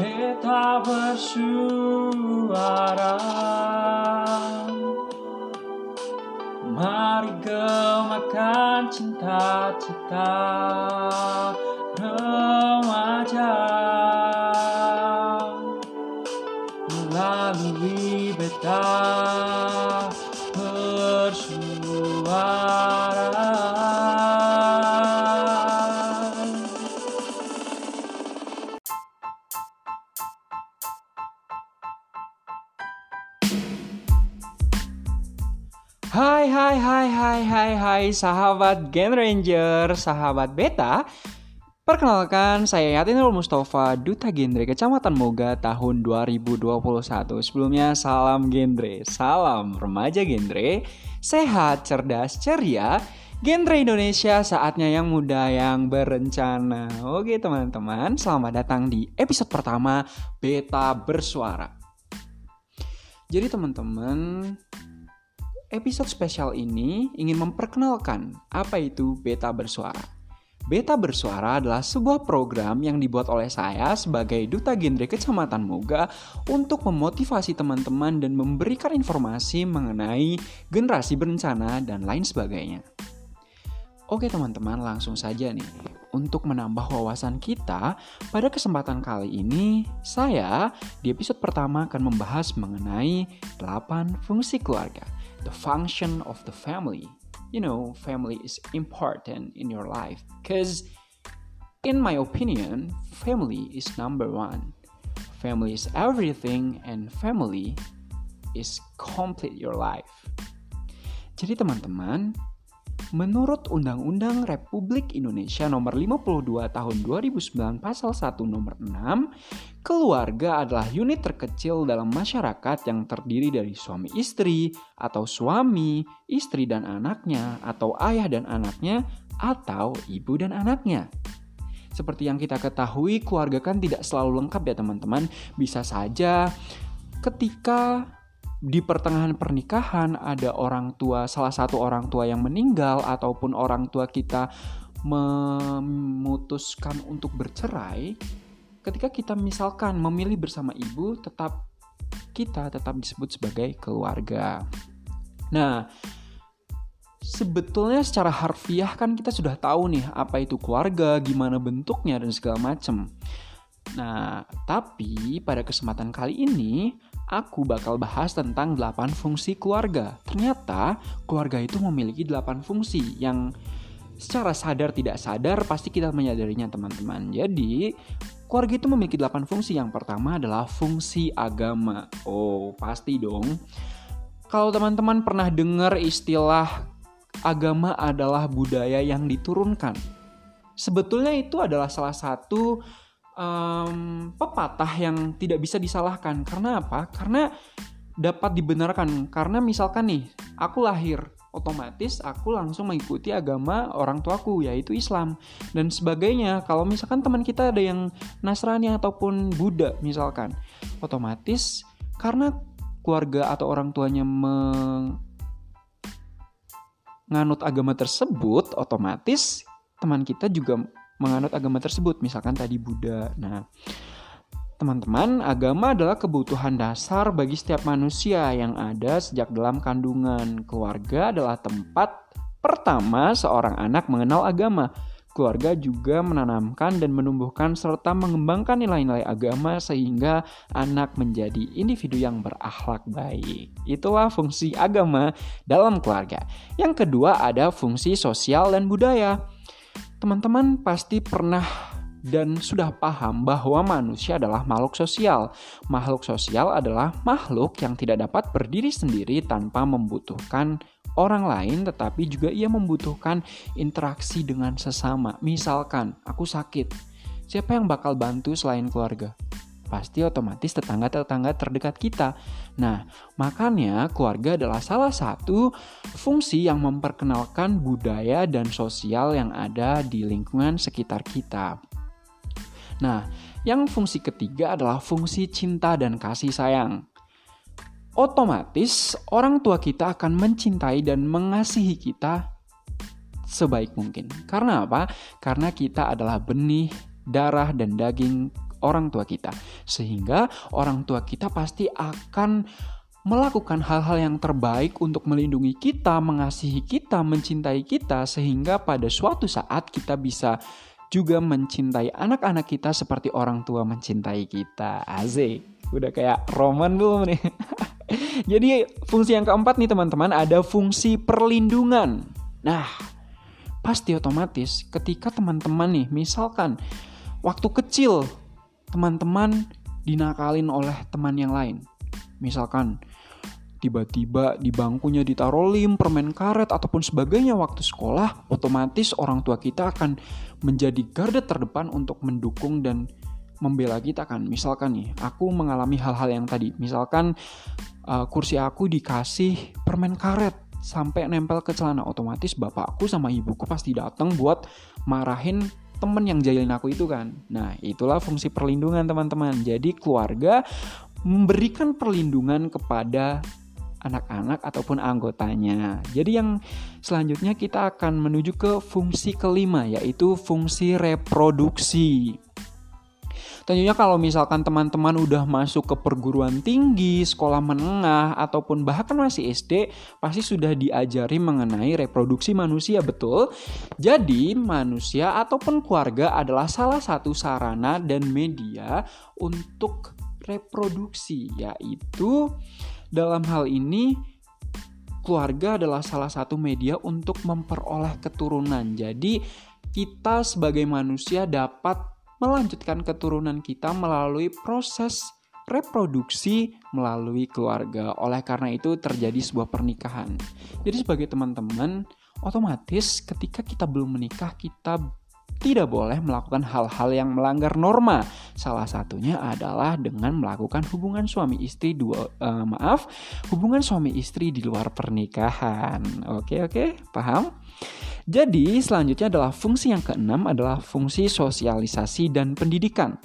Beta bersuara. Mari gemakan cinta-cinta remaja. Melalui beta sahabat Gen Ranger, sahabat Beta. Perkenalkan, saya Yatinul Mustafa, Duta Genre Kecamatan Moga tahun 2021. Sebelumnya salam genre, salam remaja genre, sehat, cerdas, ceria. Genre Indonesia saatnya yang muda yang berencana. Oke teman-teman, selamat datang di episode pertama Beta Bersuara. Jadi teman-teman, Episode spesial ini ingin memperkenalkan apa itu Beta Bersuara. Beta Bersuara adalah sebuah program yang dibuat oleh saya sebagai Duta Genre Kecamatan Moga untuk memotivasi teman-teman dan memberikan informasi mengenai generasi berencana dan lain sebagainya. Oke teman-teman, langsung saja nih. Untuk menambah wawasan kita, pada kesempatan kali ini, saya di episode pertama akan membahas mengenai 8 fungsi keluarga. The function of the family. You know, family is important in your life because in my opinion, family is number one. Family is everything and family is complete your life. Jadi teman-teman, Menurut Undang-Undang Republik Indonesia Nomor 52 Tahun 2009 Pasal 1 Nomor 6, keluarga adalah unit terkecil dalam masyarakat yang terdiri dari suami istri atau suami, istri dan anaknya atau ayah dan anaknya atau ibu dan anaknya. Seperti yang kita ketahui, keluarga kan tidak selalu lengkap ya teman-teman. Bisa saja ketika di pertengahan pernikahan ada orang tua salah satu orang tua yang meninggal ataupun orang tua kita memutuskan untuk bercerai ketika kita misalkan memilih bersama ibu tetap kita tetap disebut sebagai keluarga. Nah, sebetulnya secara harfiah kan kita sudah tahu nih apa itu keluarga, gimana bentuknya dan segala macam. Nah, tapi pada kesempatan kali ini aku bakal bahas tentang 8 fungsi keluarga. Ternyata keluarga itu memiliki 8 fungsi yang secara sadar tidak sadar pasti kita menyadarinya teman-teman. Jadi, keluarga itu memiliki 8 fungsi. Yang pertama adalah fungsi agama. Oh, pasti dong. Kalau teman-teman pernah dengar istilah agama adalah budaya yang diturunkan. Sebetulnya itu adalah salah satu um, pepatah yang tidak bisa disalahkan. Karena apa? Karena dapat dibenarkan. Karena misalkan nih, aku lahir, otomatis aku langsung mengikuti agama orang tuaku, yaitu Islam dan sebagainya. Kalau misalkan teman kita ada yang Nasrani ataupun Buddha misalkan, otomatis karena keluarga atau orang tuanya menganut agama tersebut, otomatis teman kita juga menganut agama tersebut, misalkan tadi Buddha. Nah, teman-teman, agama adalah kebutuhan dasar bagi setiap manusia yang ada sejak dalam kandungan. Keluarga adalah tempat pertama seorang anak mengenal agama. Keluarga juga menanamkan dan menumbuhkan serta mengembangkan nilai-nilai agama sehingga anak menjadi individu yang berakhlak baik. Itulah fungsi agama dalam keluarga. Yang kedua ada fungsi sosial dan budaya. Teman-teman pasti pernah dan sudah paham bahwa manusia adalah makhluk sosial. Makhluk sosial adalah makhluk yang tidak dapat berdiri sendiri tanpa membutuhkan orang lain, tetapi juga ia membutuhkan interaksi dengan sesama. Misalkan, aku sakit, siapa yang bakal bantu selain keluarga? Pasti otomatis tetangga-tetangga terdekat kita. Nah, makanya keluarga adalah salah satu fungsi yang memperkenalkan budaya dan sosial yang ada di lingkungan sekitar kita. Nah, yang fungsi ketiga adalah fungsi cinta dan kasih sayang. Otomatis, orang tua kita akan mencintai dan mengasihi kita sebaik mungkin. Karena apa? Karena kita adalah benih, darah, dan daging orang tua kita. Sehingga orang tua kita pasti akan melakukan hal-hal yang terbaik untuk melindungi kita, mengasihi kita, mencintai kita, sehingga pada suatu saat kita bisa juga mencintai anak-anak kita seperti orang tua mencintai kita. Azik, udah kayak roman belum nih? Jadi fungsi yang keempat nih teman-teman ada fungsi perlindungan. Nah, pasti otomatis ketika teman-teman nih misalkan waktu kecil teman-teman dinakalin oleh teman yang lain. Misalkan tiba-tiba di bangkunya ditaruh lem, permen karet, ataupun sebagainya waktu sekolah, otomatis orang tua kita akan menjadi garda terdepan untuk mendukung dan membela kita kan. Misalkan nih, aku mengalami hal-hal yang tadi. Misalkan uh, kursi aku dikasih permen karet sampai nempel ke celana, otomatis bapakku sama ibuku pasti datang buat marahin temen yang jahilin aku itu kan. Nah, itulah fungsi perlindungan teman-teman. Jadi keluarga memberikan perlindungan kepada anak-anak ataupun anggotanya. Jadi yang selanjutnya kita akan menuju ke fungsi kelima yaitu fungsi reproduksi. Tentunya kalau misalkan teman-teman udah masuk ke perguruan tinggi, sekolah menengah, ataupun bahkan masih SD, pasti sudah diajari mengenai reproduksi manusia, betul? Jadi, manusia ataupun keluarga adalah salah satu sarana dan media untuk reproduksi, yaitu dalam hal ini, keluarga adalah salah satu media untuk memperoleh keturunan. Jadi, kita sebagai manusia dapat melanjutkan keturunan kita melalui proses reproduksi melalui keluarga. Oleh karena itu terjadi sebuah pernikahan. Jadi sebagai teman-teman, otomatis ketika kita belum menikah, kita tidak boleh melakukan hal-hal yang melanggar norma. Salah satunya adalah dengan melakukan hubungan suami istri dua uh, maaf, hubungan suami istri di luar pernikahan. Oke, oke, paham? Jadi, selanjutnya adalah fungsi yang keenam adalah fungsi sosialisasi dan pendidikan.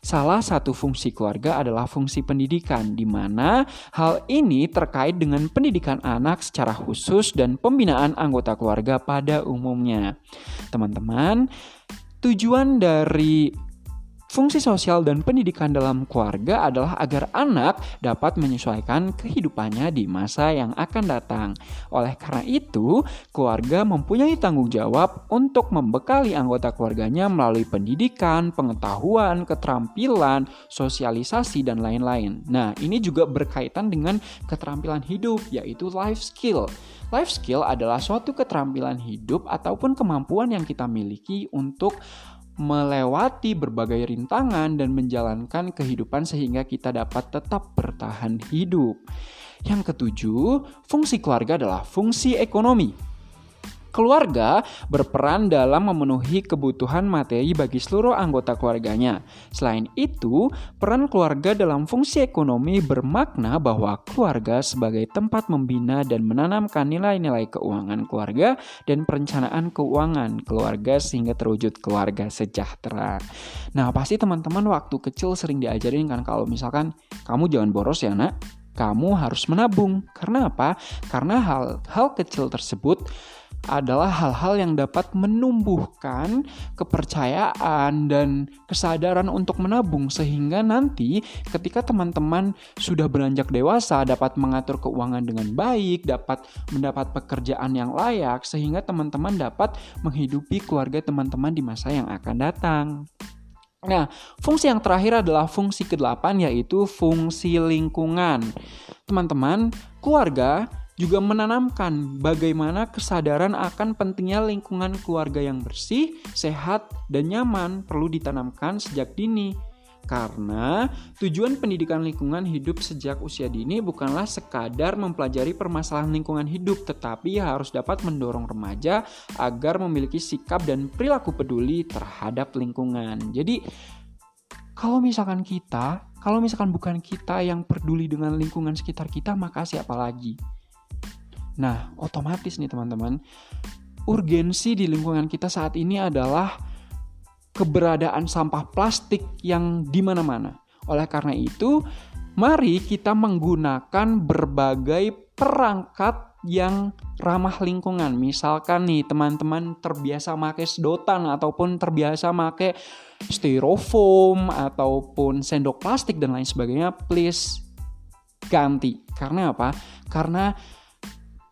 Salah satu fungsi keluarga adalah fungsi pendidikan, di mana hal ini terkait dengan pendidikan anak secara khusus dan pembinaan anggota keluarga pada umumnya. Teman-teman, tujuan dari Fungsi sosial dan pendidikan dalam keluarga adalah agar anak dapat menyesuaikan kehidupannya di masa yang akan datang. Oleh karena itu, keluarga mempunyai tanggung jawab untuk membekali anggota keluarganya melalui pendidikan, pengetahuan, keterampilan, sosialisasi, dan lain-lain. Nah, ini juga berkaitan dengan keterampilan hidup, yaitu life skill. Life skill adalah suatu keterampilan hidup ataupun kemampuan yang kita miliki untuk melewati berbagai rintangan dan menjalankan kehidupan sehingga kita dapat tetap bertahan hidup. Yang ketujuh, fungsi keluarga adalah fungsi ekonomi. Keluarga berperan dalam memenuhi kebutuhan materi bagi seluruh anggota keluarganya. Selain itu, peran keluarga dalam fungsi ekonomi bermakna bahwa keluarga sebagai tempat membina dan menanamkan nilai-nilai keuangan keluarga dan perencanaan keuangan keluarga sehingga terwujud keluarga sejahtera. Nah, pasti teman-teman waktu kecil sering diajarin kan kalau misalkan kamu jangan boros ya, Nak. Kamu harus menabung. Karena apa? Karena hal-hal kecil tersebut adalah hal-hal yang dapat menumbuhkan kepercayaan dan kesadaran untuk menabung sehingga nanti ketika teman-teman sudah beranjak dewasa dapat mengatur keuangan dengan baik, dapat mendapat pekerjaan yang layak sehingga teman-teman dapat menghidupi keluarga teman-teman di masa yang akan datang. Nah, fungsi yang terakhir adalah fungsi ke-8 yaitu fungsi lingkungan. Teman-teman, keluarga juga menanamkan bagaimana kesadaran akan pentingnya lingkungan keluarga yang bersih, sehat, dan nyaman perlu ditanamkan sejak dini. Karena tujuan pendidikan lingkungan hidup sejak usia dini bukanlah sekadar mempelajari permasalahan lingkungan hidup, tetapi harus dapat mendorong remaja agar memiliki sikap dan perilaku peduli terhadap lingkungan. Jadi, kalau misalkan kita, kalau misalkan bukan kita yang peduli dengan lingkungan sekitar kita, maka siapa lagi? Nah, otomatis nih teman-teman, urgensi di lingkungan kita saat ini adalah keberadaan sampah plastik yang di mana-mana. Oleh karena itu, mari kita menggunakan berbagai perangkat yang ramah lingkungan. Misalkan nih teman-teman terbiasa pakai sedotan ataupun terbiasa pakai styrofoam ataupun sendok plastik dan lain sebagainya, please ganti. Karena apa? Karena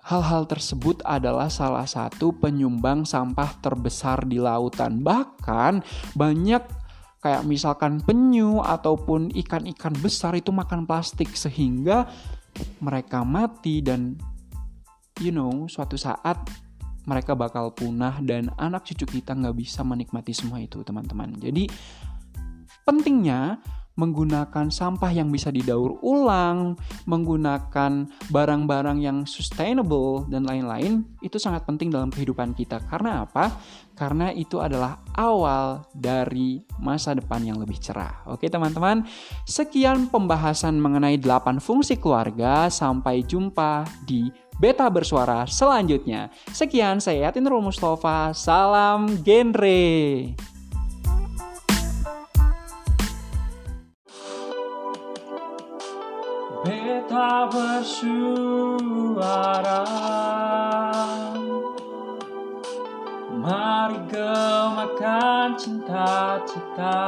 hal-hal tersebut adalah salah satu penyumbang sampah terbesar di lautan. Bahkan banyak kayak misalkan penyu ataupun ikan-ikan besar itu makan plastik sehingga mereka mati dan you know suatu saat mereka bakal punah dan anak cucu kita nggak bisa menikmati semua itu teman-teman jadi pentingnya menggunakan sampah yang bisa didaur ulang, menggunakan barang-barang yang sustainable dan lain-lain itu sangat penting dalam kehidupan kita. Karena apa? Karena itu adalah awal dari masa depan yang lebih cerah. Oke, teman-teman. Sekian pembahasan mengenai 8 fungsi keluarga. Sampai jumpa di Beta Bersuara selanjutnya. Sekian saya Yatin Nurul Mustafa. Salam genre. Beta bersuara Mari gemakan cinta-cinta